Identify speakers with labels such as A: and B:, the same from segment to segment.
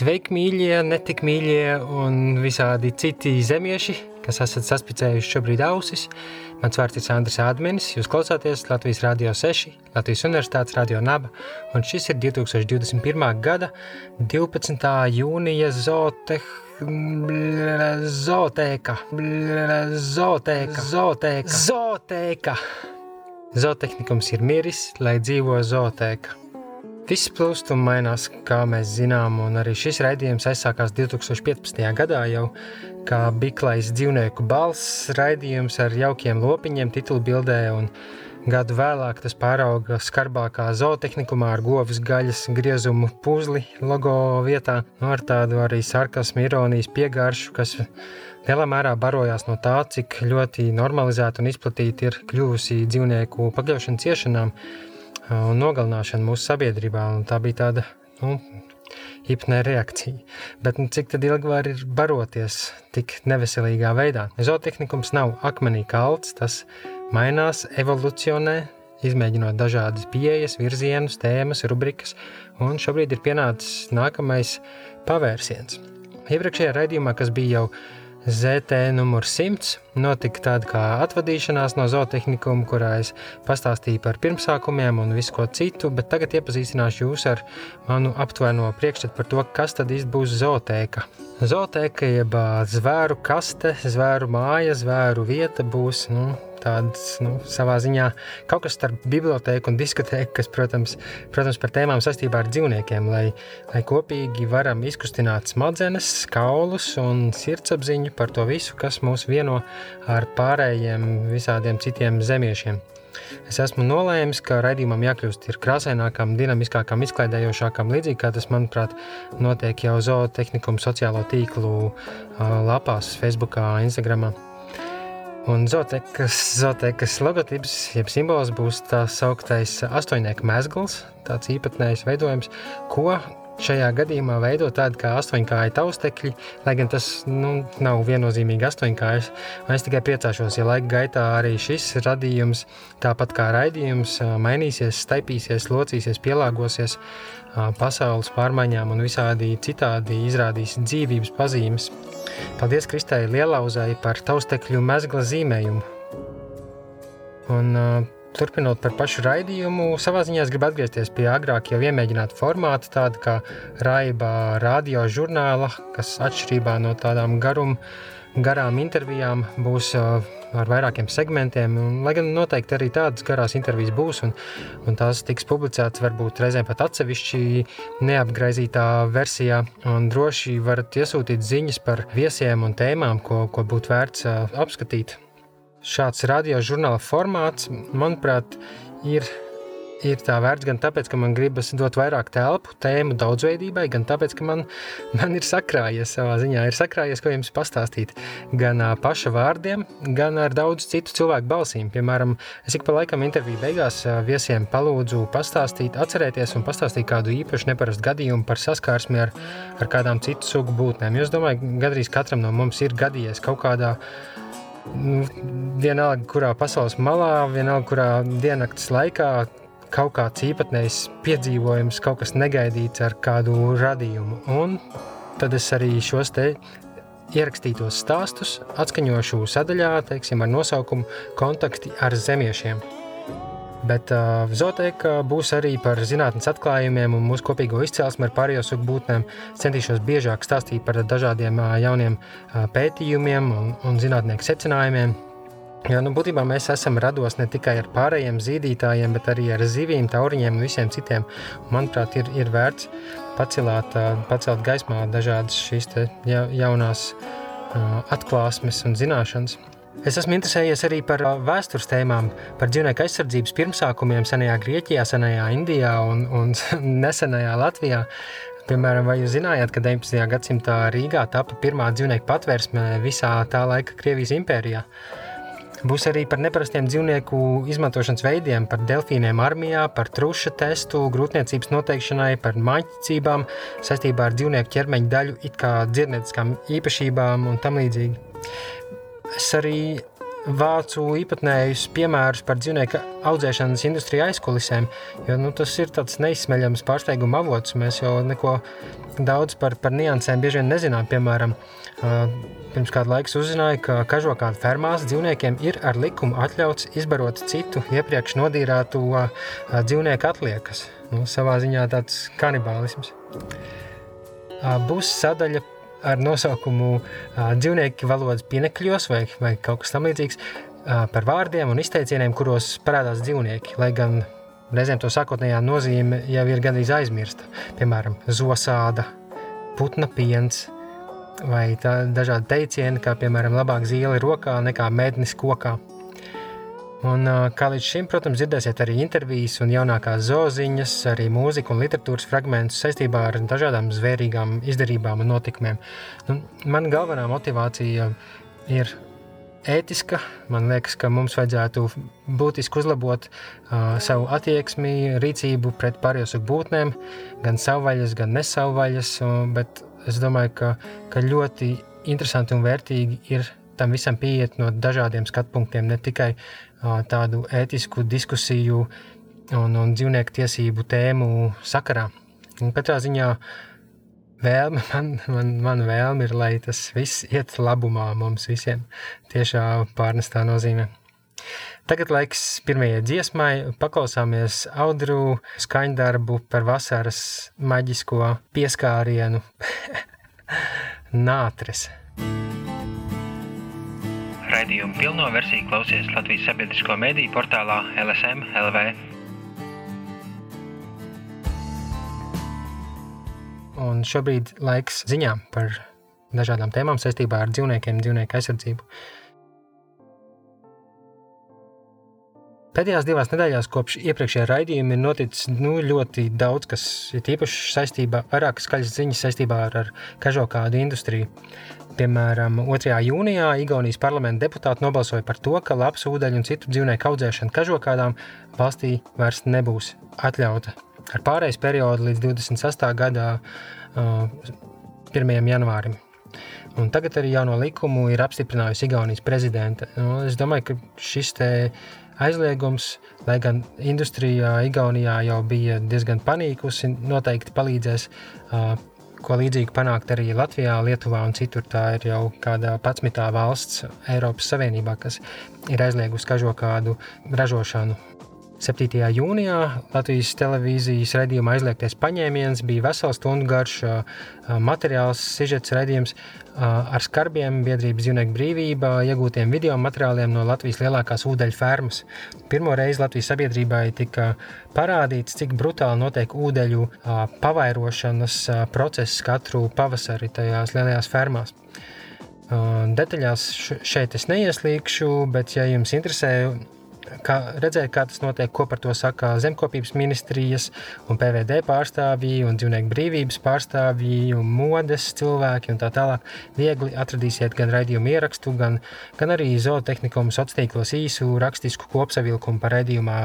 A: Sveiki, mīļie, netik mīļie un visādi citi zemieši, kas esat saspicējuši šobrīd ausis. Mans vārds ir Sandrs Ādmenis, jūs klausāties Latvijas Radio 6, Latvijas Universitātes Radio Naba, un šis ir 2021. gada 12. jūnija zooteh... Zootēka, zootēka, zootēka, zootēka. Zootehnikums ir miris, lai dzīvo zootēka. Viss plūst un mainās, kā mēs zinām, un arī šis raidījums aizsākās 2015. gadā jau kā biklais dzīvnieku balss raidījums ar jaukiem lopiņiem titulbildē, un gadu vēlāk tas pārauga skarbākā zootehnikumā ar govs gaļas griezumu puzli logo vietā, no ar tādu arī sarkasmu, ironijas piegāršu, kas lielā mērā barojās no tā, cik ļoti normalizēta un izplatīta ir kļuvusi dzīvnieku pakļaušana ciešanām, un nogalināšanu mūsu sabiedrībā. Tā bija tāda nu, hipnē reakcija. Bet nu, cik ilgi var baroties tik neveselīgā veidā? Zootehnikums nav akmenī kalts, tas mainās, evolucionē, izmēģinot dažādas pieejas, virzienus, tēmas, rubrikas, un šobrīd ir pienācis nākamais pavērsiens. Iepriekšējā raidījumā, kas bija jau ZT numur 100 notika tāda kā atvadīšanās no zootehnikuma, kurā es pastāstīju par pirmsākumiem un visu ko citu, bet tagad iepazīstināšu jūs ar manu aptuveno priekšstatu par to, kas tad īsti būs zootēka. Zootēka jeb zvēru kaste, zvēru māja, zvēru vieta būs nu, tāds nu, savā ziņā kaut kas starp bibliotēku un diskotēku, kas, protams, protams, par tēmām saistībā ar dzīvniekiem, lai, lai kopīgi varam izkustināt smadzenes, kaulus un sirdsapziņu par to visu, kas mūs vieno ar pārējiem visādiem citiem zemiešiem. Es esmu nolēmis, ka raidījumam jākļūst krāsainākam, dinamiskākam, izklaidējošākam, līdzīgi kā tas, manuprāt, notiek jau zootehnikum sociālo tīklu lapās, Facebook, Instagram. Un zootekas, zootekas logotips, jeb simbols būs tā sauktais astoņnieku mezgls, tāds īpatnējs veidojums, ko šajā gadījumā veido tādu kā astoņkāju taustekļi, lai gan tas nu, nav viennozīmīgi astoņkājs. Es tikai priecāšos, ja laika gaitā arī šis radījums, tāpat kā raidījums, mainīsies, staipīsies, locīsies, pielāgosies pasaules pārmaiņām un visādi citādi izrādīs dzīvības pazīmes. Paldies Kristai Lielauzai par taustekļu mezgla zīmējumu. Un, uh, Turpinot par pašu raidījumu, savā ziņā es gribu atgriezties pie agrāk jau iemēģināta formāta, tāda kā raibā radio žurnāla, kas atšķirībā no tādām garum, garām intervijām būs uh, ar vairākiem segmentiem. Un, lai gan noteikti arī tādas garās intervijas būs, un, un tās tiks publicētas varbūt reizēm pat atsevišķi neapgraizītā versijā. Un droši varat iesūtīt ziņas par viesiem un tēmām, ko, ko būtu vērts apskatīt. Šāds radiožurnāla formāts, manuprāt, ir ir tā vērts gan tāpēc, ka man gribas dot vairāk telpu tēmu daudzveidībai, gan tāpēc, ka man, man ir sakrājies savā ziņā, ir sakrājies, ko jums pastāstīt. Gan uh, paša vārdiem, gan ar daudz citu cilvēku balsīm. Piemēram, es ik pa laikam interviju beigās uh, viesiem palūdzu pastāstīt, atcerēties un pastāstīt kādu īpašu neparastu gadījumu par saskarsmi ar, ar kādām citu sugu būtnēm. Jo es domāju, gadrīz katram no mums ir gadījies kaut kādā vienalga, kurā pasaules malā, vienalga, kurā diennakts laikā kaut kāds īpatnējs piedzīvojums, kaut kas negaidīts ar kādu radījumu. Un tad es arī šos te ierakstītos stāstus atskaņošu sadaļā, teiksim, ar nosaukumu Kontakti ar zemiešiem. Bet uh, zooteka būs arī par zinātnes atklājumiem un mūsu kopīgo izcelsmi ar pārējo sugu būtnēm. Centīšos biežāk stāstīt par dažādiem uh, jauniem uh, pētījumiem un, un zinātnieku secinājumiem, Jo, nu, būtībā mēs esam rados ne tikai ar pārējiem zīdītājiem, bet arī ar zivīm, tauriņiem un visiem citiem. Manuprāt, ir, ir vērts pacelāt, pacelt gaismā dažādas šīs jaunās atklāsmes un zināšanas. Es esmu interesējies arī par vēstures tēmām, par dzīvnieku aizsardzības pirmsākumiem senajā Grieķijā, senajā Indijā un, un nesenajā Latvijā. Piemēram, vai jūs zinājāt, ka 19. gadsimtā Rīgā tapa pirmā dzīvnieku patvērsme visā tā laika Krievijas impērijā? Būs arī par neparastiem dzīvnieku izmantošanas veidiem, par delfīniem armijā, par truša testu, grūtniecības noteikšanai, par māķicībām saistībā ar dzīvnieku ķermeņa daļu, it kā dzirdnieciskām īpašībām un tam līdzīgi. Es arī vācu īpatnējus piemērus par dzīvnieku audzēšanas industriju aizkulisēm, jo nu, tas ir tāds neizsmeļams pārsteiguma avots. Mēs jau neko daudz par, par niansēm bieži vien nezinām. Piemēram, pirms kāda laika uzzināju, ka kažokādu fermās dzīvniekiem ir ar likumu atļauts izbarot citu iepriekš nodīrātu dzīvnieku atliekas. Nu, savā ziņā tāds kanibālisms. Būs sadaļa ar nosaukumu dzīvnieki valodas pienekļos vai, vai kaut kas tamlīdzīgs par vārdiem un izteicieniem, kuros parādās dzīvnieki, lai gan reizēm to sākotnējā nozīme jau ir gandrīz aizmirsta. Piemēram, zosāda, putna piens vai dažādi teicieni, kā piemēram labāk zīle rokā nekā mednis kokā. Un, kā līdz šim, protams, dzirdēsiet arī intervijas un jaunākās zoziņas, arī mūziku un literatūras fragmentus saistībā ar dažādām zvērīgām izdarībām un notikumiem. Nu, man galvenā motivācija ir ētiska. Man liekas, ka mums vajadzētu būtiski uzlabot uh, savu attieksmi, rīcību pret pārējo būtnēm, gan savvaļas, gan nesavvaļas. Bet es domāju, ka, ka ļoti interesanti un vērtīgi ir tam visam pieiet no dažādiem skatu punktiem, ne tikai tādu ētisku diskusiju un, un dzīvnieku tiesību tēmu sakarā. Un katrā ziņā vēlme, man, man, man vēlme ir, lai tas viss iet labumā mums visiem, tiešā pārnestā nozīmē. Tagad laiks pirmajai dziesmai, paklausāmies audru skaņdarbu par vasaras maģisko pieskārienu nātres.
B: Raidījumu pilno versiju klausies Latvijas sabiedrisko mediju portālā LSM LV.
A: Un šobrīd laiks ziņām par dažādām tēmām saistībā ar dzīvniekiem, dzīvnieku aizsardzību. Pēdējās divās nedēļās kopš iepriekšējā raidījuma ir noticis nu, ļoti daudz, kas ir īpaši saistībā, vairākas skaļas ziņas saistībā ar, ar kažokādu industriju. Piemēram, 2. jūnijā Igaunijas parlamenta deputāti nobalsoja par to, ka labs ūdeņu un citu dzīvnieku audzēšana kažokādām valstī vairs nebūs atļauta. Ar pārējais periodu līdz 28. gada uh, 1. janvārim. Un tagad arī jauno likumu ir apstiprinājusi Igaunijas prezidente. Nu, es domāju, ka šis aizliegums, lai gan industrijā Igaunijā jau bija diezgan panīkusi, noteikti palīdzēs uh, ko līdzīgi panākt arī Latvijā, Lietuvā un citur. Tā ir jau kāda patsmitā valsts Eiropas Savienībā, kas ir aizliegusi kažokādu ražošanu 7. jūnijā Latvijas televīzijas raidījuma aizliegtais paņēmiens bija vesels stundu garš materiāls, sižets raidījums ar skarbiem biedrības dzīvnieku brīvība, iegūtiem video materiāliem no Latvijas lielākās ūdeņu fermas. Pirmo reizi Latvijas sabiedrībai tika parādīts, cik brutāli notiek ūdeņu pavairošanas process katru pavasari tajās lielajās fermās. Detaļās šeit es neieslīgšu, bet, ja jums interesē kā, redzēt, kā tas notiek, ko par to saka zemkopības ministrijas un PVD pārstāvji un dzīvnieku brīvības pārstāvji un modes cilvēki un tā tālāk. Viegli atradīsiet gan raidījumu ierakstu, gan, gan arī zootehnikuma sociālos tīklos īsu rakstisku kopsavilkumu par raidījumā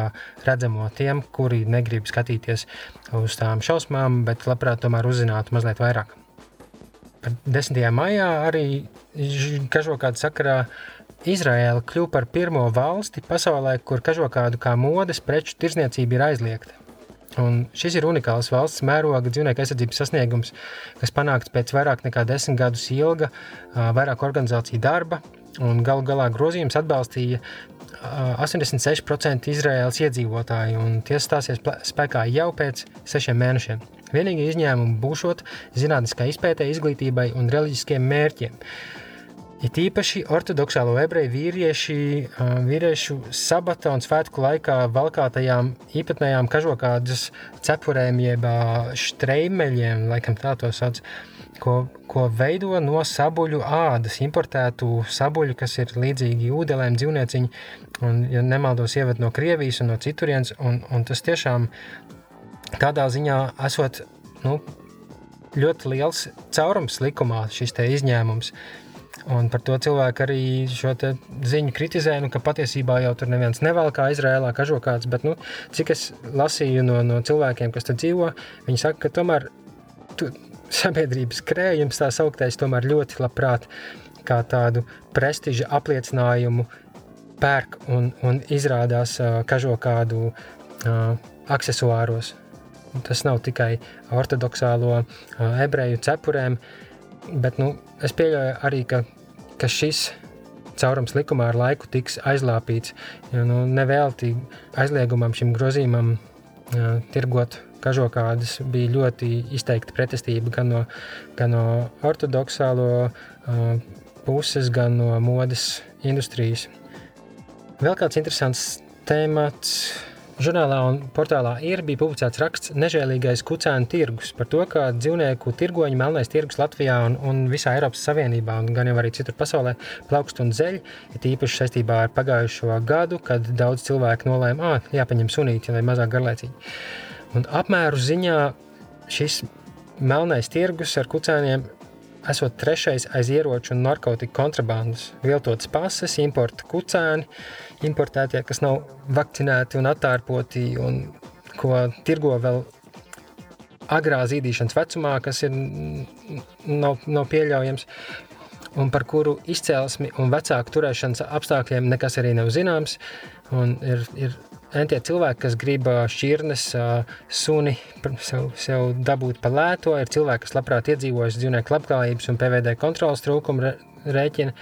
A: redzamo tiem, kuri negrib skatīties uz tām šausmām, bet labprāt tomēr uzzinātu mazliet vairāk. 10. maijā arī kažokāda sakarā Izraēla kļuva par pirmo valsti pasaulē, kur kažokādu kā modes preču tirzniecība ir aizliegta. Un šis ir unikāls valsts mēroga dzīvnieku aizsardzības sasniegums, kas panākts pēc vairāk nekā desmit gadus ilga, vairāk organizāciju darba, un galu galā grozījums atbalstīja 86% Izraēlas iedzīvotāju, un tie stāsies spēkā jau pēc sešiem mēnešiem. Vienīgie izņēmumi būšot zinātniskai izpētē, izglītībai un reliģiskiem mērķiem. It īpaši ortodoksālo ebreju vīrieši, vīriešu sabata un svētku laikā valkātajām īpatnējām kažokādas cepurēm, jeb štreimeļiem, laikam tā to sauc, ko, ko veido no sabuļu ādas, importētu sabuļu, kas ir līdzīgi ūdelēm, dzīvnieciņi, un, ja nemaldos, ieved no Krievijas un no citurienes, un, un tas tiešām tādā ziņā esot, nu, ļoti liels caurums likumā, šis izņēmums. Un par to cilvēku arī šo ziņu kritizē, nu, ka patiesībā jau tur neviens nevēl kā Izrēlā kažokāds, bet, nu, cik es lasīju no, no cilvēkiem, kas tur dzīvo, viņi saka, ka tomēr tu, sabiedrības krējums tā sauktais tomēr ļoti labprāt kā tādu prestiža apliecinājumu pērk un, un izrādās uh, kažokādu uh, aksesuāros. Tas nav tikai ortodoksālo uh, ebreju cepurēm, bet nu, es pieļauju arī, ka, ka šis caurums likumā ar laiku tiks aizlāpīts. Jo nu, nevelti aizliegumam šim grozījumam uh, tirgot kažokādas bija ļoti izteikta pretestība gan no, gan no ortodoksālo uh, puses, gan no modes industrijas. Vēl kāds interesants temats Žurnālā un portālā ir bija publicēts raksts Nežēlīgais kucēnu tirgus par to, kā dzīvnieku tirgoņu melnais tirgus Latvijā un, un visā Eiropas Savienībā un gan jau arī citur pasaulē plaukst un zeļ, ir tīpaši saistībā ar pagājušo gadu, kad daudz cilvēku nolēma, ā, jāpaņem sunīti, lai mazāk garlaicīgi. Un apmēru ziņā šis melnais tirgus ar kucēniem esot trešais aiz ieroču un narkotiku kontrabandas, viltotas pases, importa kucēni, importētie, kas nav vakcinēti un attārpoti un ko tirgo vēl agrā zīdīšanas vecumā, kas ir, nav, nav pieļaujams, un par kuru izcelsmi un vecāku turēšanas apstākļiem nekas arī nav zināms. Ir, ir entie cilvēki, kas grib šķirnes suni sev, sev dabūt pa lēto, ir cilvēki, kas labprāt iedzīvojas dzīvnieku labklājības un PVD kontrolas trūkumu rēķina.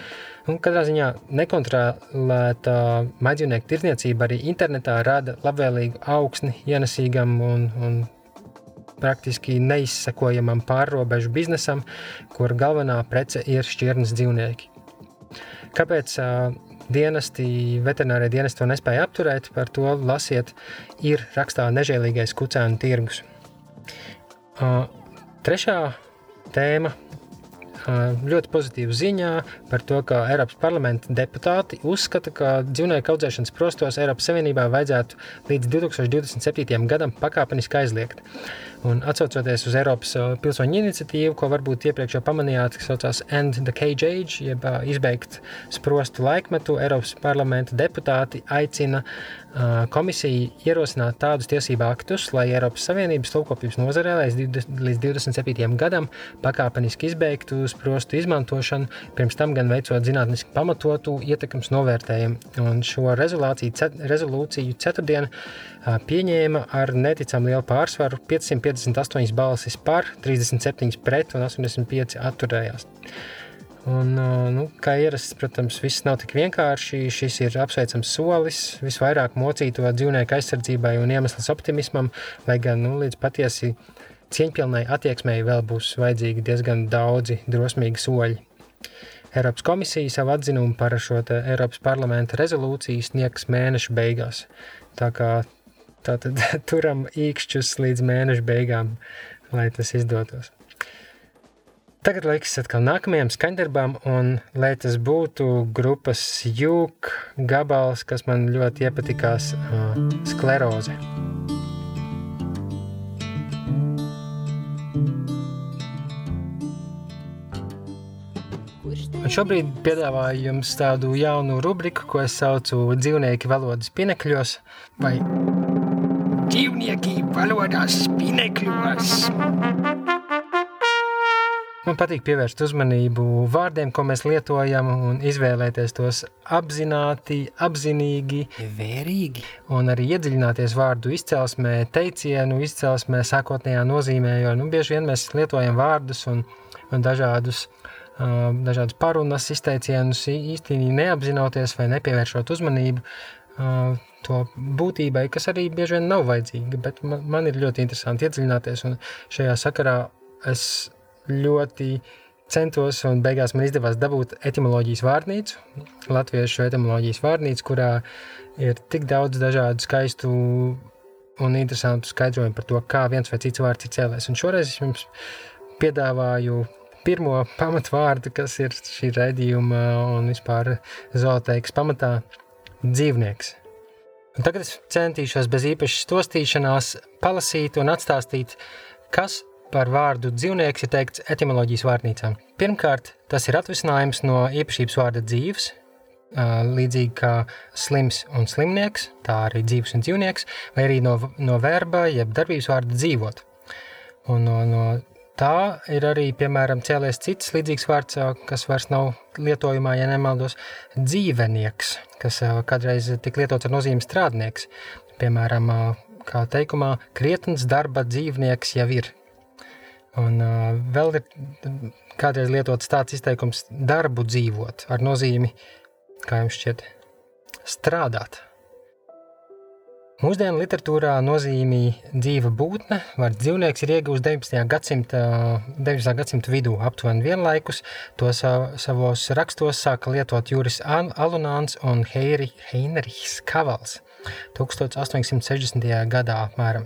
A: Un katrā ziņā nekontrolēta maģinieku tirniecība arī internetā rada labvēlīgu augsni ienesīgam un, un praktiski neizsekojamam pārrobežu biznesam, kur galvenā prece ir šķirnes dzīvnieki. Kāpēc dienesti, veterinārie dienesti to nespēja apturēt, par to lasiet, ir rakstā nežēlīgais kucēnu tirgus. Uh, trešā tēma ļoti pozitīva ziņā par to, ka Eiropas parlamenta deputāti uzskata, ka dzīvnieku audzēšanas prostos Eiropas Savienībā vajadzētu līdz 2027. gadam pakāpeniski aizliegt. Un atcaucoties uz Eiropas uh, pilsoņu iniciatīvu, ko varbūt iepriekš jau pamanījāt, kas saucās End the Cage Age, jeb uh, izbeigt sprostu laikmetu, Eiropas parlamenta deputāti aicina uh, komisiju ierosināt tādus tiesību aktus, lai Eiropas Savienības lopkopības nozarē līdz 27. gadam pakāpeniski izbeigtu sprostu izmantošanu, pirms tam gan veicot zinātniski pamatotu ietekmes novērtējumu. Un šo rezolūciju ceturtdien pieņēma ar neticam lielu pārsvaru 558 balsis par, 37 pret un 85 atturējās. Un, nu, kā ierasts, protams, viss nav tik vienkārši. Šis ir apsveicams solis visvairāk mocīto dzīvnieku aizsardzībai un iemesls optimismam, lai gan nu, līdz patiesi cieņpilnai attieksmei vēl būs vajadzīgi diezgan daudzi drosmīgi soļi. Eiropas komisija savu atzinumu par šo Eiropas parlamenta rezolūciju sniegs mēneša beigās. Tā kā Tātad turam īkšķus līdz mēneša beigām, lai tas izdotos. Tagad laiks atkal nākamajam skaņdarbam, un lai tas būtu grupas jūk gabals, kas man ļoti iepatikās, uh, skleroze. Un šobrīd piedāvāju jums tādu jaunu rubriku, ko es saucu dzīvnieki valodas pinekļos vai dzīvnieki valodās spinekļos. Man patīk pievērst uzmanību vārdiem, ko mēs lietojam, un izvēlēties tos apzināti, apzinīgi, vērīgi, un arī iedziļināties vārdu izcelsmē, teicienu izcelsmē, sākotnējā nozīmē, jo nu, bieži vien mēs lietojam vārdus un, un dažādus, uh, dažādus parunas izteicienus īstenībā neapzinoties vai nepievēršot uzmanību uh, to būtībai, kas arī bieži vien nav vajadzīga, bet man, man ir ļoti interesanti iedziļināties, šajā sakarā es ļoti centos, un beigās man izdevās dabūt etimoloģijas vārnīcu, latviešu etimoloģijas vārnīcu, kurā ir tik daudz dažādu skaistu un interesantu skaidrojumu par to, kā viens vai cits vārds ir cēlēs. Un šoreiz es jums piedāvāju pirmo pamatvārdu, kas ir šī raidījuma un vispār zooteikas pamatā – dzīvnieks. Un tagad es centīšos bez īpašas stostīšanās palasīt un atstāstīt, kas par vārdu dzīvnieks ir teikts etimoloģijas vārnīcā. Pirmkārt, tas ir atvisinājums no īpašības vārda dzīves, līdzīgi kā slims un slimnieks, tā arī dzīves un dzīvnieks, vai arī no, no verba, jeb darbības vārda dzīvot. Un no, no tā ir arī, piemēram, cēlies cits līdzīgs vārds, kas vairs nav lietojumā, ja nemaldos, dzīvenieks, kas kādreiz tika lietots ar nozīmi strādnieks. Piemēram, kā teikumā, krietns darba dzīvnieks jau ir. Un vēl ir kādreiz lietots tāds izteikums darbu dzīvot ar nozīmi kā jums šķiet, strādāt. Mūsdienu literatūrā nozīmī dzīva būtne, vārds dzīvnieks ir iegūst 19. gadsimta, 19. gadsimta vidū aptuveni vienlaikus. To savos rakstos sāka lietot Juris Alunāns un Heiri, Heinrichs Kavals 1860. gadā apmēram.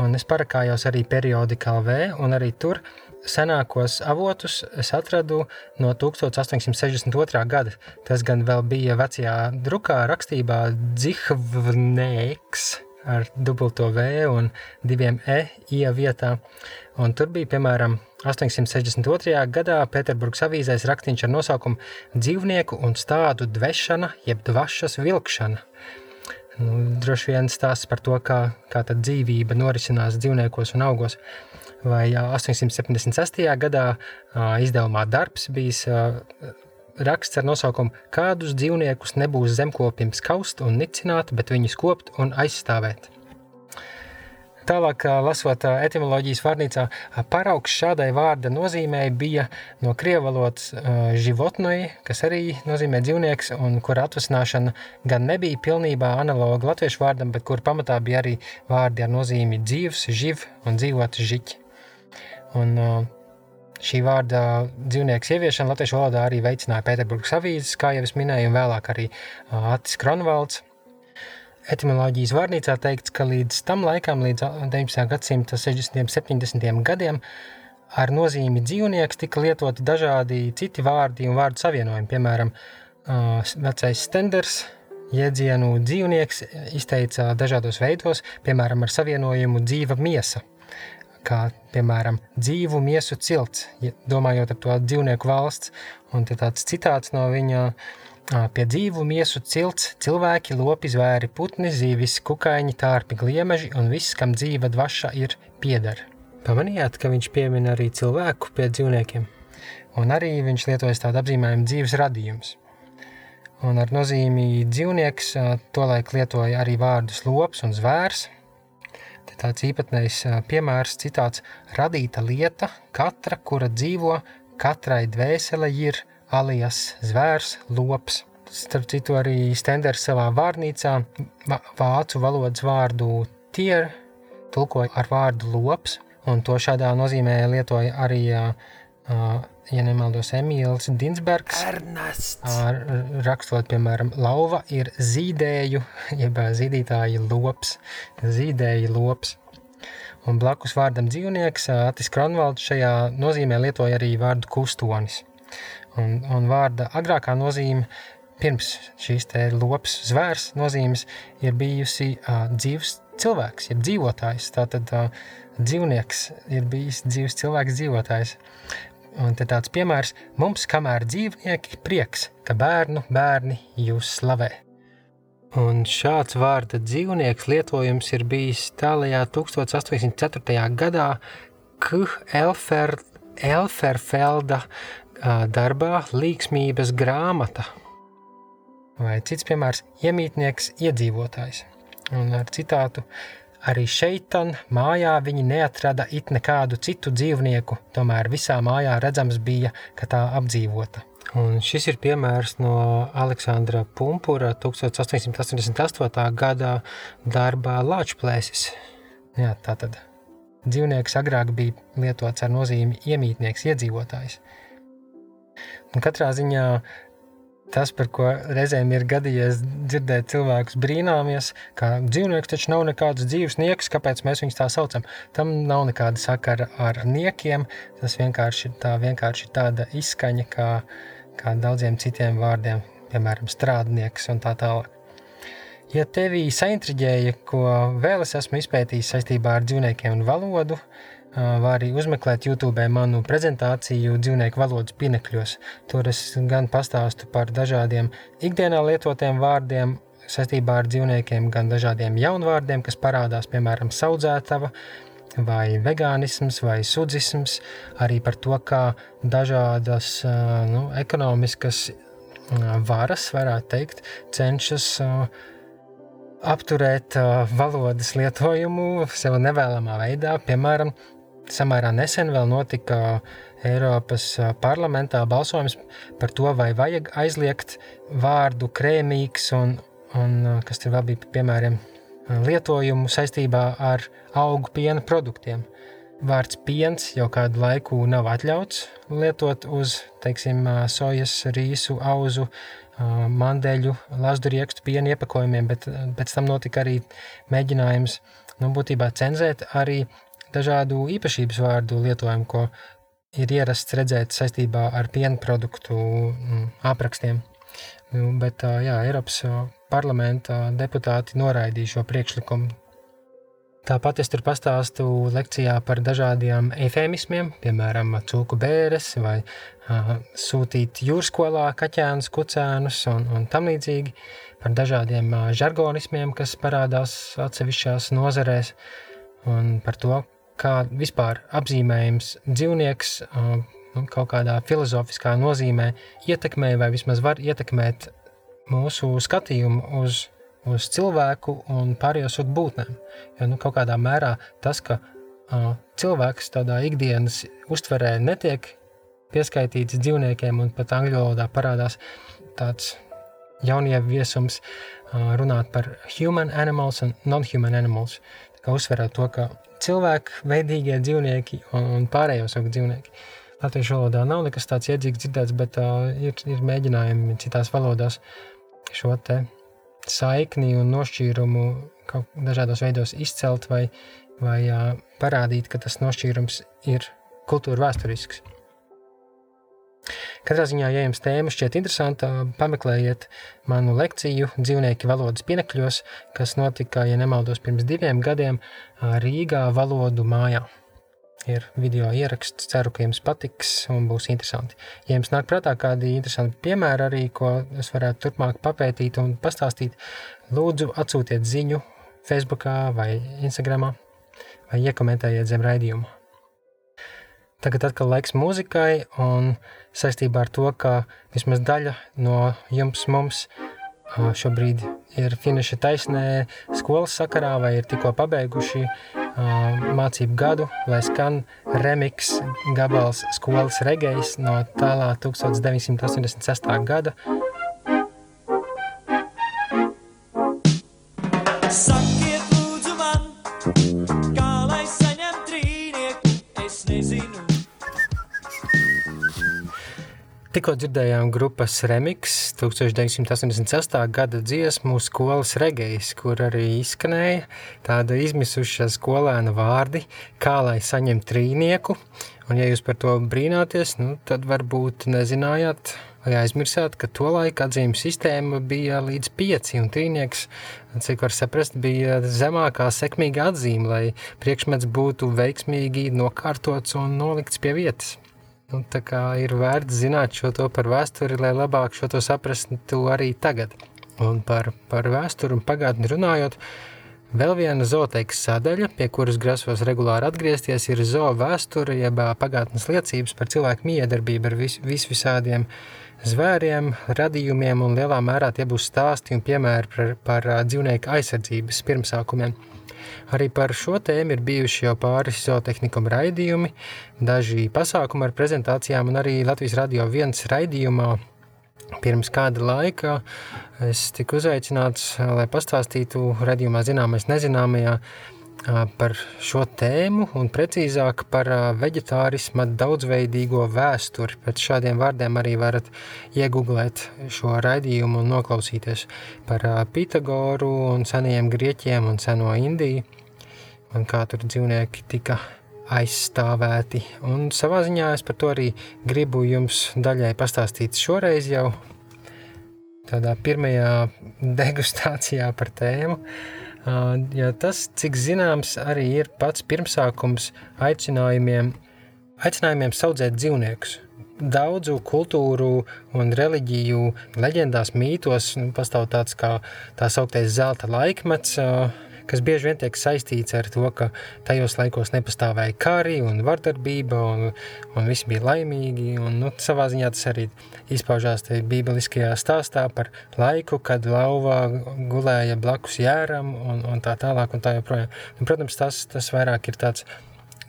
A: Un es parakājos arī periodikā LV, un arī tur senākos avotus es atradu no 1862. gada. Tas gan vēl bija vecajā drukā rakstībā dzihvnēks ar dubulto V un diviem E ija vietā. Un tur bija, piemēram, 862. gadā Pēterburgas avīzēs rakstiņš ar nosaukumu Dzīvnieku un stādu dvešana, jeb dvašas vilkšana. Nu, droši vien stāsts par to, kā, kā dzīvība norisinās dzīvniekos un augos vai 876. gadā izdevumā darbs bijis raksts ar nosaukumu Kādus dzīvniekus nebūs zemkopim skaust un nicināt, bet viņus kopt un aizstāvēt. Tālāk, lasot etimoloģijas vārnīcā, paraugs šādai vārda nozīmē bija no krievu valodas životnoji, kas arī nozīmē dzīvnieks, un kur atvasināšana gan nebija pilnībā analoga latviešu vārdam, bet kur pamatā bija arī vārdi ar nozīmi dzīvs, živ un dzīvot žiķi. Un, šī vārda dzīvnieku ieviešana latviešu valodā arī veicināja Pēterburgas avīzes, kā jau es minēju, un vēlāk arī Atis Kronvalds. Etimoloģijas vārnīcā teikts, ka līdz tam laikam, līdz 19. gadsimta 60. un 70. gadiem, ar nozīmi dzīvnieks tika lietoti dažādi citi vārdi un vārdu savienojumi. Piemēram, vecais stenders, jēdzienu dzīvnieks izteica dažādos veidos, piemēram, ar savienojumu dzīva miesa – kā piemēram dzīvu miesu cilts, domājot ar to dzīvnieku valsts, un tāds citāts no viņa pie dzīvu miesu cilts cilvēki, lopi, zvēri, putni, zīvis, kukaiņi, tārpi, gliemeži un viss, kam dzīva dvaša ir pieder. Pamanījāt, ka viņš piemin arī cilvēku pie dzīvniekiem, un arī viņš lietojas tādu apzīmējumu dzīves radījums. Un ar nozīmi dzīvnieks tolaik lietoja arī vārdus lops un zvērs, tāds īpatnējs piemērs, citāts radīta lieta, katra, kura dzīvo, katrai dvēsele ir alijas zvērs, lops. Starp citu arī Stenders savā vārnīcā vācu valodas vārdu tier tulkoja ar vārdu lops, un to šādā nozīmē lietoja arī ja nemaldos, Emīls Dinsbergs. Ernests. Rakstot, piemēram, lauva ir zīdēju, jeb zīdītāja lops, zīdēja lops. Un blakus vārdam dzīvnieks, Atis Kronvalds šajā nozīmē lietoja arī vārdu kustonis. Un, un vārda agrākā nozīme pirms šīs te lops zvērs nozīmes ir bijusi uh, dzīves cilvēks, jeb dzīvotājs. Tātad uh, dzīvnieks ir bijis dzīves cilvēks dzīvotājs. Un te tāds piemērs mums, kamēr dzīvnieki prieks, ka bērnu bērni jūs slavē. Un šāds vārda dzīvnieks lietojums ir bijis tālajā 1804. gadā. Elfer, Elferfelda darbā Līksmības grāmata. Vai cits piemērs - iemītnieks iedzīvotājs. Un ar citātu Arī šeitan mājā viņi neatrada it nekādu citu dzīvnieku, tomēr visā mājā redzams bija, ka tā apdzīvota. Un šis ir piemērs no Aleksandra Pumpura 1888. gadā darbā. Jā, tā tad dzīvnieks agrāk bija lietots ar nozīmi iemītnieks, iedzīvotājs. Un katrā ziņā tas, par ko reizēm ir gadījies dzirdēt cilvēkus brīnāmies, ka dzīvnieks taču nav nekāds dzīves nieks, kāpēc mēs viņus tā saucam. Tam nav nekāda sakara ar niekiem, tas vienkārši ir tā, vienkārši tāda izskaņa kā, kā daudziem citiem vārdiem, piemēram, strādnieks un tā tālāk. Ja tevī saintriģēja, ko vēl es esmu izpētījis saistībā ar dzīvniekiem un valodu, var arī uzmeklēt YouTube manu prezentāciju dzīvnieku valodas pinekļos. Tur es gan pastāstu par dažādiem ikdienā lietotiem vārdiem saistībā ar dzīvniekiem, gan dažādiem jaunvārdiem, kas parādās, piemēram, saudzētava, vai vegānisms, vai sudzisms, arī par to, kā dažādas nu, ekonomiskas varas, varētu teikt, cenšas apturēt valodas lietojumu sev nevēlamā veidā. Piemēram, samērā nesen vēl notika Eiropas parlamentā balsojums par to, vai vajag aizliegt vārdu krēmīgs un, un kas tur vēl bija piemēram lietojumu saistībā ar augu piena produktiem. Vārds piens jau kādu laiku nav atļauts lietot uz teiksim, sojas, rīsu, auzu, mandeļu, lazduriekstu piena iepakojumiem, bet pēc tam notika arī mēģinājums nu, būtībā cenzēt arī dažādu īpašības vārdu lietojumu, ko ir ierasts redzēt saistībā ar piena produktu mm, aprakstiem. Nu, bet jā, Eiropas parlamenta deputāti noraidīja šo priekšlikumu Tāpat es tur pastāstu lekcijā par dažādiem efēmismiem, piemēram, cūku bēres vai uh, sūtīt jūrskolā kaķēnus, kucēnus un, un tam līdzīgi, par dažādiem uh, žargonismiem, kas parādās atsevišķās nozarēs un par to, kā vispār apzīmējums dzīvnieks uh, nu, kaut kādā filozofiskā nozīmē ietekmē vai vismaz var ietekmēt mūsu skatījumu uz uz cilvēku un pārējo sugu būtnēm. Jo nu, kaut kādā mērā tas, ka uh, cilvēks tādā ikdienas uztverē netiek pieskaitīts dzīvniekiem, un pat angļu valodā parādās tāds jaunieviesums uh, runāt par human animals un non-human animals. Tā kā uzsverēt to, ka cilvēku veidīgie dzīvnieki un, un pārējo sugu dzīvnieki. Latviešu valodā nav nekas tāds iedzīgs dzirdēts, bet uh, ir, ir mēģinājumi citās valodās šo te saikni un nošķīrumu kaut dažādos veidos izcelt vai, vai parādīt, ka tas nošķīrums ir kultūra vēsturisks. Katrā ziņā, ja jums tēma šķiet interesanta, pameklējiet manu lekciju dzīvnieki valodas pienekļos, kas notika, ja nemaldos, pirms diviem gadiem Rīgā valodu mājā ir video ieraksts. Ceru, ka jums patiks un būs interesanti. Ja jums nāk prātā kādi interesanti piemēri arī, ko es varētu turpmāk papētīt un pastāstīt, lūdzu atsūtiet ziņu Facebook vai Instagram vai iekomentējiet zem raidījuma. Tagad atkal laiks mūzikai un saistībā ar to, ka vismaz daļa no jums mums šobrīd ir finiša taisnē skolas sakarā vai ir tikko pabeiguši mācību gadu, lai skan remix gabals skolas regejs no tālā 1986. gada. Tikko dzirdējām grupas remix 1986. gada dziesmu skolas regejs, kur arī izskanēja tāda izmisuša skolēna vārdi, kā lai saņem trīnieku. Un ja jūs par to brīnāties, nu, tad varbūt nezinājāt vai aizmirsāt, ka to laika atzīmes sistēma bija līdz pieci un trīnieks, cik var saprast, bija zemākā sekmīga atzīme, lai priekšmets būtu veiksmīgi nokārtots un nolikts pie vietas. Nu, tā kā ir vērts zināt šo par vēsturi, lai labāk šo saprastu arī tagad. Un par, par vēsturi un pagātni runājot, vēl viena zooteikas sadaļa, pie kuras grasos regulāri atgriezties, ir zoo vēsture, jeb pagātnes liecības par cilvēku miedarbību ar vis, vis visādiem zvēriem, radījumiem, un lielā mērā tie būs stāsti un piemēri par, par dzīvnieku aizsardzības pirmsākumiem. Arī par šo tēmu ir bijuši jau pāris zootehnikuma raidījumi, daži pasākumi ar prezentācijām un arī Latvijas radio viens raidījumā. Pirms kāda laika es tiku uzaicināts, lai pastāstītu redzījumā zināmais nezināmajā par šo tēmu un precīzāk par veģetārisma daudzveidīgo vēsturi. Pēc šādiem vārdiem arī varat iegooglēt šo raidījumu un noklausīties par Pitagoru un senajiem grieķiem un seno Indiju un kā tur dzīvnieki tika aizstāvēti. Un savā ziņā es par to arī gribu jums daļai pastāstīt šoreiz jau tādā pirmajā degustācijā par tēmu. Uh, jo tas, cik zināms, arī ir pats pirmsākums aicinājumiem, aicinājumiem saudzēt dzīvniekus. Daudzu kultūru un reliģiju leģendās, mītos nu, pastāv tāds kā tā sauktais zelta laikmets, kas bieži vien tiek saistīts ar to, ka tajos laikos nepastāvēja kari un vardarbība, un, un visi bija laimīgi. Un, nu, savā ziņā tas arī izpaužās bībeliskajā stāstā par laiku, kad lauvā gulēja blakus jēram un, un tā tālāk un tā joprojām. Un, protams, tas, tas vairāk ir tāds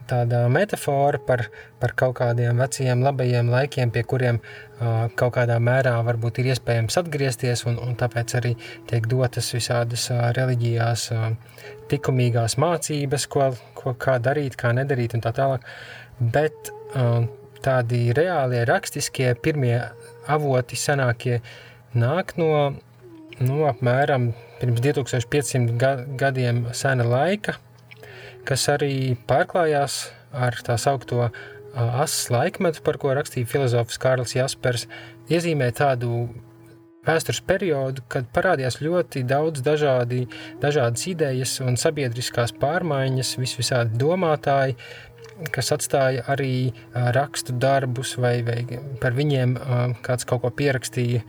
A: tāda metāfora par, par kaut kādiem veciem, labajiem laikiem, pie kuriem uh, kaut kādā mērā varbūt ir iespējams atgriezties, un, un tāpēc arī tiek dotas visādas uh, reliģijās uh, likumīgās mācības, ko, ko kā darīt, kā nedarīt, un tā tālāk. Bet uh, tādi reālie, rakstiskie pirmie avoti, senākie, nāk no nu, apmēram pirms 2500 gadiem sena laika, kas arī pārklājās ar tā saukto asas laikmetu, par ko rakstīja filozofs Kārlis Jaspers, iezīmē tādu vēstures periodu, kad parādījās ļoti daudz dažādi, dažādas idejas un sabiedriskās pārmaiņas, visvisādi domātāji, kas atstāja arī rakstu darbus, vai, vai par viņiem kāds kaut ko pierakstīja.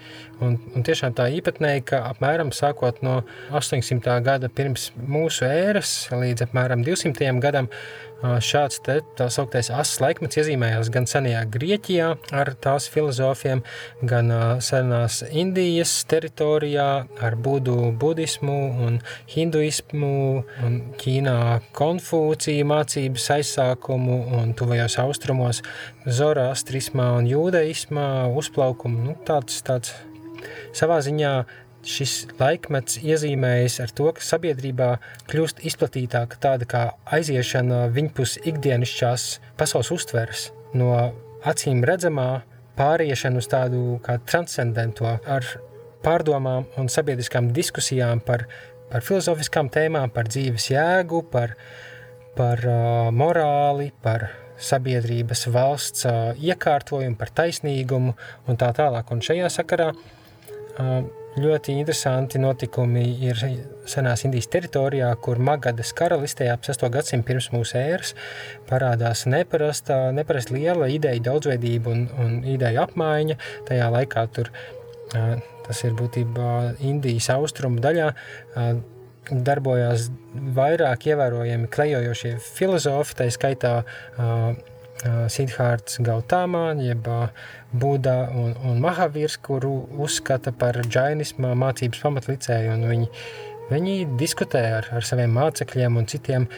A: Un, un tiešām tā īpatnēja, ka apmēram sākot no 800. gada pirms mūsu ēras līdz apmēram 200. gadam Šāds te, tā sauktais asas laikmets iezīmējās gan senajā Grieķijā ar tās filozofiem, gan senās Indijas teritorijā ar budu budismu un hinduismu un Ķīnā konfūcija mācības aizsākumu un tuvajos austrumos zoroastrismā un jūdeismā uzplaukumu. Nu, tāds, tāds savā ziņā šis laikmets iezīmējas ar to, ka sabiedrībā kļūst izplatītāka tāda kā aiziešana viņpus ikdienišķās pasaules uztveres no acīm redzamā pāriešana uz tādu kā transcendento ar pārdomām un sabiedriskām diskusijām par, par filozofiskām tēmām, par dzīves jēgu, par, par uh, morāli, par sabiedrības valsts uh, iekārtojumu, par taisnīgumu un tā tālāk. Un šajā sakarā uh, Ļoti interesanti notikumi ir senās Indijas teritorijā, kur Magadas karalistē ap 6. gadsimtu pirms mūsu ēras parādās neparasta, neparasta liela ideja daudzveidība un, un ideja apmaiņa. Tajā laikā tur, tas ir būtībā Indijas austrumu daļā, darbojās vairāk ievērojami klejojošie filozofi, tā skaitā Sidhārds Gautamā, jeb Buda un, un Mahavīrs, kuru uzskata par džainismā mācības pamatlicēju, un viņi, viņi diskutē ar, ar saviem mācekļiem un citiem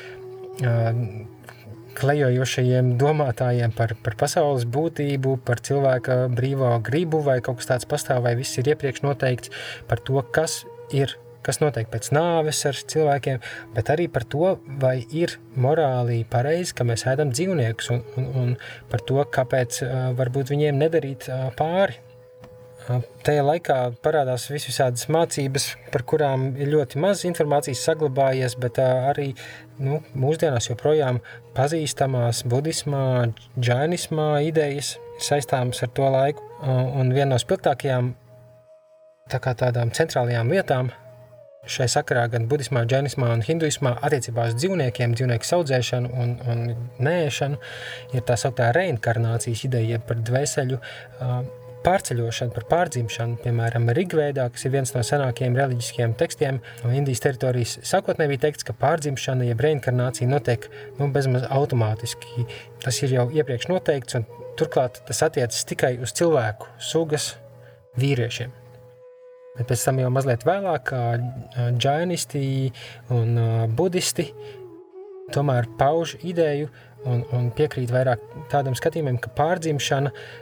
A: klejojošajiem domātājiem par, par pasaules būtību, par cilvēka brīvo gribu vai kaut kas tāds pastāv, vai viss ir iepriekš noteikts par to, kas ir kas notiek pēc nāves ar cilvēkiem, bet arī par to, vai ir morāli pareizi, ka mēs ēdam dzīvniekus un, un, un par to, kāpēc uh, varbūt viņiem nedarīt uh, pāri. Uh, tajā laikā parādās visādas mācības, par kurām ir ļoti maz informācijas saglabājies, bet arī nu, mūsdienās joprojām pazīstamās budismā, džainismā idejas ir saistāmas ar to laiku. Un viena no spilgtākajām tā tādām centrālajām lietām šai sakarā gan budismā, džainismā un hinduismā attiecībā uz dzīvniekiem, dzīvnieku audzēšanu un, un nēšanu ir tā sauktā reinkarnācijas ideja par dvēseļu uh, pārceļošanu, par pārdzimšanu, piemēram, Rigvēdā, kas ir viens no senākajiem reliģiskiem tekstiem no Indijas teritorijas. Sākotnēji bija teikts, ka pārdzimšana, jeb reinkarnācija notiek nu, bezmaz automātiski. Tas ir jau iepriekš noteikts, un turklāt tas attiecas tikai uz cilvēku sugas vīriešiem. Bet pēc tam jau mazliet vēlāk, džainisti un budisti tomēr pauž ideju un, un piekrīt vairāk tādam skatījumam, ka pārdzimšana uh,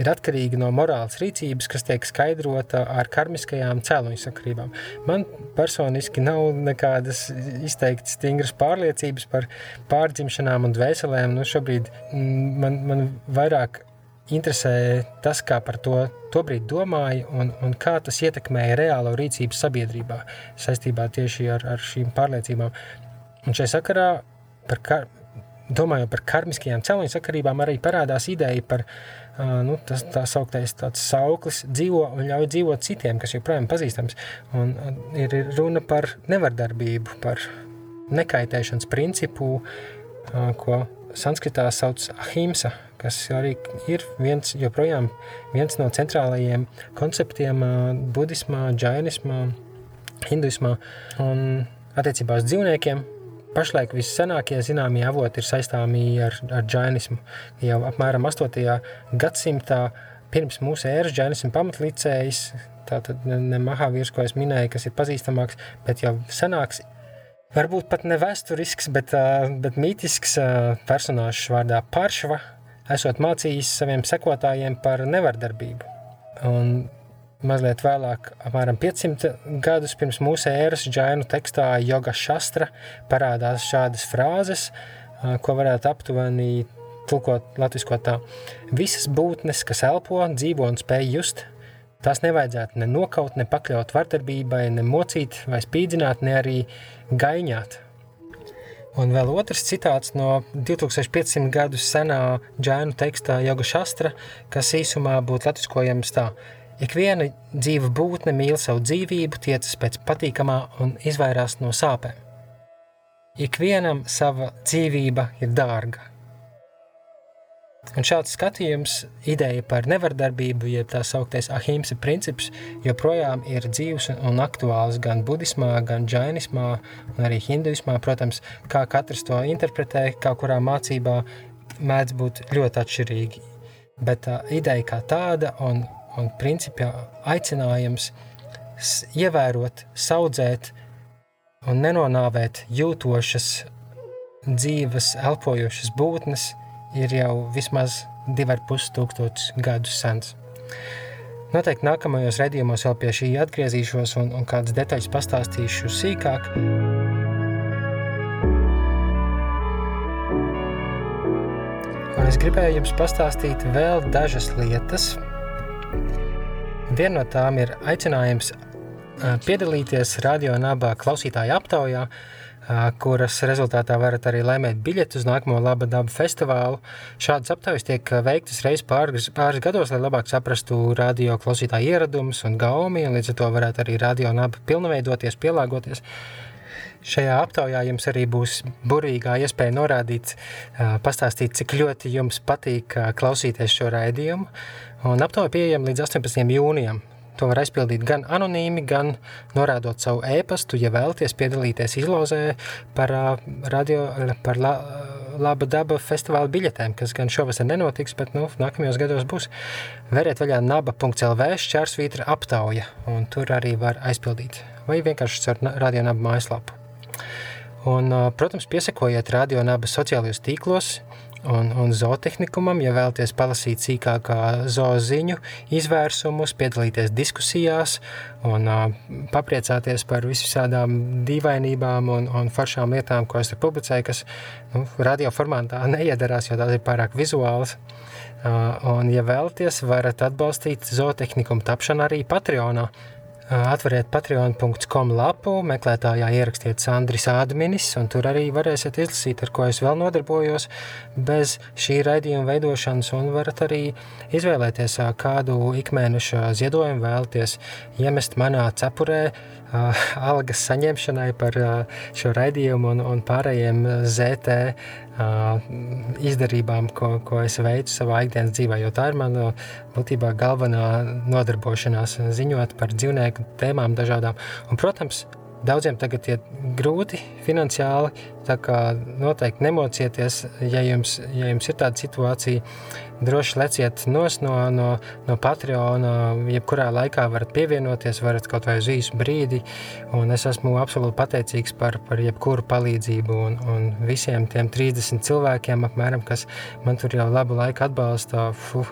A: ir atkarīga no morāles rīcības, kas tiek skaidrota ar karmiskajām cēloņu sakrībām. Man personiski nav nekādas izteikti stingras pārliecības par pārdzimšanām un dvēselēm. Nu, šobrīd man, man vairāk interesē tas, kā par to tobrīd domāja un, un kā tas ietekmēja reālo rīcību sabiedrībā saistībā tieši ar, ar šīm pārliecībām. Un šai sakarā, par kar, domājot par karmiskajām cēloņu sakarībām, arī parādās ideja par, nu, tas tā sauktais tāds sauklis dzīvo un ļauj dzīvot citiem, kas joprojām pazīstams. Un ir runa par nevardarbību, par nekaitēšanas principu, ko sanskritā sauc ahimsa, kas arī ir viens, joprojām viens no centrālajiem konceptiem budismā, džainismā, hinduismā un attiecībā uz dzīvniekiem. Pašlaik vissenākie zināmie avoti ir saistāmi ar, ar džainismu. Jau apmēram 8. gadsimtā pirms mūsu ēras džainismu pamatlicējs, tātad ne Mahavīrs, ko es minēju, kas ir pazīstamāks, bet jau senāks Varbūt pat ne vēsturisks, bet, bet mītisks personāžs vārdā Pāršva, esot mācījis saviem sekotājiem par nevardarbību. Un mazliet vēlāk, apmēram 500 gadus pirms mūsu ēras džainu tekstā Yoga Shastra parādās šādas frāzes, ko varētu aptuveni tulkot latviskot tā. Visas būtnes, kas elpo, dzīvo un spēj just, tās nevajadzētu ne nokaut, ne pakļaut vardarbībai, ne mocīt vai spīdzināt, ne arī gaiņāt. Un vēl otrs citāts no 2500 gadus senā džēnu tekstā Joga Šastra, kas īsumā būtu latviskojams tā. Ikviena dzīva būtne mīl savu dzīvību, tiecas pēc patīkamā un izvairās no sāpēm. Ikvienam sava dzīvība ir dārga. Un šāds skatījums, ideja par nevardarbību, jeb tā sauktais ahimsa princips, joprojām ir dzīves un aktuāls gan budismā, gan džainismā, un arī hinduismā. Protams, kā katrs to interpretē, kā kurā mācībā mēdz būt ļoti atšķirīgi. Bet tā ideja kā tāda un, un principā aicinājums ievērot, saudzēt un nenonāvēt jūtošas, dzīves, elpojošas būtnes – ir jau vismaz 2,5 tūkstošus gadus sens. Noteikti nākamajos redzējumos vēl pie šī atgriezīšos un, un kādas detaļas pastāstīšu sīkāk. Un es gribēju jums pastāstīt vēl dažas lietas. Viena no tām ir aicinājums piedalīties radio nabā klausītāju aptaujā, kuras rezultātā varat arī laimēt biļeti uz nākamo Laba daba festivālu. Šādas aptaujas tiek veiktas reizes pāris, pāris gados, lai labāk saprastu radio klausītāju ieradumus un gaumi, un līdz ar to varētu arī radio naba pilnveidoties, pielāgoties. Šajā aptaujā jums arī būs burvīgā iespēja norādīt, pastāstīt, cik ļoti jums patīk klausīties šo raidījumu. Un aptauja pieejama līdz 18. jūnijam. To var aizpildīt gan anonīmi, gan norādot savu e-pastu, ja vēlaties piedalīties izlozē par, radio, par la, laba daba festivāla biļetēm, kas gan šovasar nenotiks, bet nu, nākamajos gados būs. Veriet vaļā naba.lv šķērsvītra aptauja, un tur arī var aizpildīt. Vai vienkārši caur radio naba mājaslapu. Un, protams, piesakojiet radio naba sociālajos tīklos, un, un zootehnikumam, ja vēlaties palasīt sīkākā zooziņu izvērsumus, piedalīties diskusijās un uh, papriecāties par visādām dīvainībām un, un foršām lietām, ko es tur publicēju, kas nu, radio formātā neiedarās, jo tās ir pārāk vizuālas. Uh, un, ja vēlaties, varat atbalstīt zootehnikumu tapšanu arī Patreonā. Atveriet patreon.com lapu, meklētājā ierakstiet Sandris Ādminis, un tur arī varēsiet izlasīt, ar ko es vēl nodarbojos bez šī raidījuma veidošanas, un varat arī izvēlēties, kādu ikmēneša ziedojumu vēlaties iemest manā cepurē, uh, algas saņemšanai par šo raidījumu un, un pārējiem ZT izdarībām, ko, ko es veicu savā ikdienas dzīvē, jo tā ir mana būtībā galvenā nodarbošanās ziņot par dzīvnieku tēmām dažādām. Un, protams, Daudziem tagad ir grūti finansiāli, tā kā noteikti nemocieties, ja jums, ja jums ir tāda situācija, droši leciet no, no, no Patreona, jebkurā laikā varat pievienoties, varat kaut vai uz īsu brīdi, un es esmu absolūti pateicīgs par, par jebkuru palīdzību un, un visiem tiem 30 cilvēkiem apmēram, kas man tur jau labu laiku atbalsta, fuh,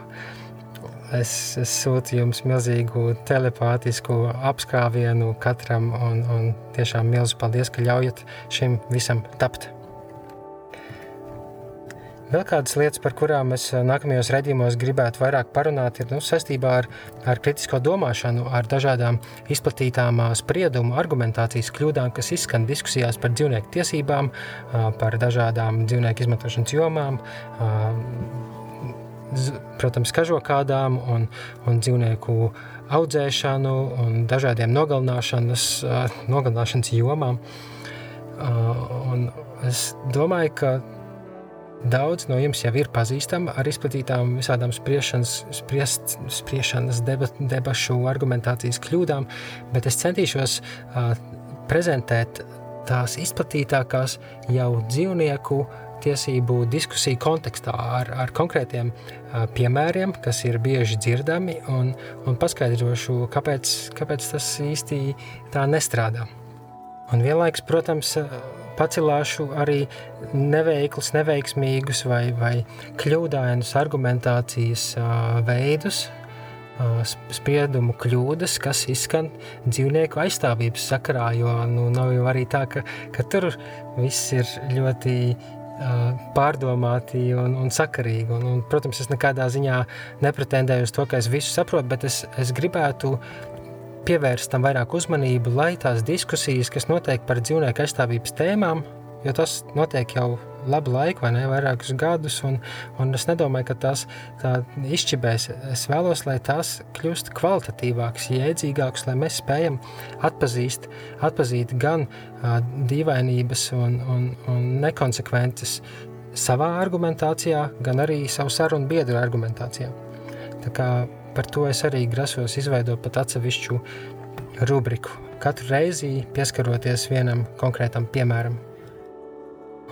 A: Es, es sūtu jums milzīgu telepātisku apskāvienu katram, un, un tiešām milzu paldies, ka ļaujat šim visam tapt. Vēl kādas lietas, par kurām es nākamajos redzījumos gribētu vairāk parunāt, ir nu, saistībā ar, ar kritisko domāšanu, ar dažādām izplatītām spriedumu, argumentācijas kļūdām, kas izskan diskusijās par dzīvnieku tiesībām, par dažādām dzīvnieku izmantošanas jomām, protams, kažokādām un, un dzīvnieku audzēšanu un dažādiem nogalināšanas, nogalināšanas jomām. Un es domāju, ka Daudz no jums jau ir pazīstami ar izplatītām visādām spriešanas, spriest, spriešanas deba, debašu argumentācijas kļūdām, bet es centīšos uh, prezentēt tās izplatītākās jau dzīvnieku tiesību diskusiju kontekstā ar, ar konkrētiem piemēriem, kas ir bieži dzirdami, un, un paskaidrošu, kāpēc, kāpēc tas īsti tā nestrādā. Un vienlaiks, protams, pacelāšu arī neveiklus, neveiksmīgus vai, vai kļūdainus argumentācijas veidus, spriedumu kļūdas, kas izskan dzīvnieku aizstāvības sakarā, jo nu, nav jau arī tā, ka, ka tur viss ir ļoti pārdomāti un, un sakarīgi. Un, un, protams, es nekādā ziņā nepretendēju uz to, ka es visu saprotu, bet es, es gribētu pievērst tam vairāk uzmanību, lai tās diskusijas, kas notiek par dzīvnieku aizstāvības tēmām, jo tas notiek jau labu laiku, vai ne, vairākus gadus, un, un es nedomāju, ka tās tā izšķibēs. Es vēlos, lai tās kļūst kvalitatīvākas, jēdzīgākas, lai mēs spējam atpazīst, atpazīt gan uh, dīvainības un, un, un nekonsekvences savā argumentācijā, gan arī savu sarunu biedru argumentācijā. Tā kā par to es arī grasos izveidot pat atsevišķu rubriku, katru reizi pieskaroties vienam konkrētam piemēram.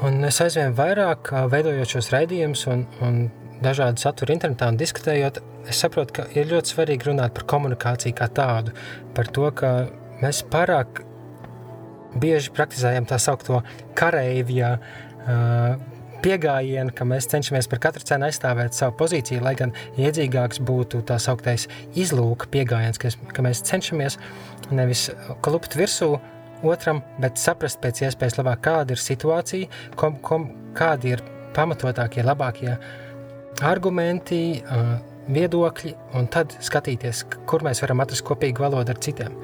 A: Un es aizvien vairāk veidojot šos raidījumus un, un dažādu saturu internetā un diskutējot, es saprotu, ka ir ļoti svarīgi runāt par komunikāciju kā tādu, par to, ka mēs pārāk bieži praktizējam tā saukto kareivja uh, pieejamību, ka mēs cenšamies par katru cenu aizstāvēt savu pozīciju, lai gan iedzīgāks būtu tā sauktais izlūka pieejams, ka, ka mēs cenšamies nevis klupt virsū otram, bet saprast pēc iespējas labāk, kāda ir situācija, kom, kom, kādi ir pamatotākie, labākie argumenti, viedokļi, un tad skatīties, kur mēs varam atrast kopīgu valodu ar citiem.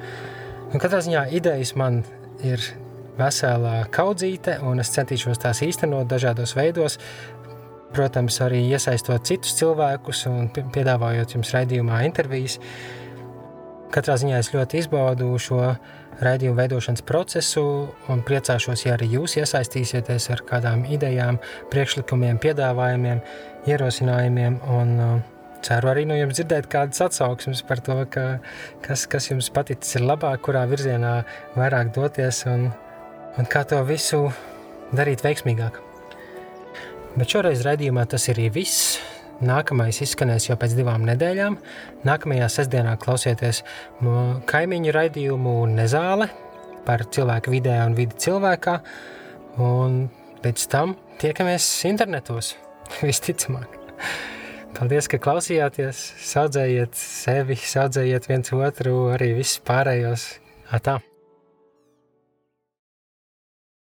A: Un katrā ziņā idejas man ir vesela kaudzīte, un es centīšos tās īstenot dažādos veidos. Protams, arī iesaistot citus cilvēkus un piedāvājot jums raidījumā intervijas. Katrā ziņā es ļoti izbaudu šo raidījumu veidošanas procesu un priecāšos, ja arī jūs iesaistīsieties ar kādām idejām, priekšlikumiem, piedāvājumiem, ierosinājumiem un uh, ceru arī no jums dzirdēt kādas atsauksmes par to, ka, kas, kas jums paticis ir labāk, kurā virzienā vairāk doties un, un kā to visu darīt veiksmīgāk. Bet šoreiz raidījumā tas ir viss. Nākamais izskanēs jau pēc divām nedēļām. Nākamajā sestdienā klausieties kaimiņu raidījumu Nezāle par cilvēku vidē un vidi cilvēkā. Un pēc tam tiekamies internetos, visticamāk. Paldies, ka klausījāties, saudzējiet sevi, saudzējiet viens otru, arī visus pārējos. Atā!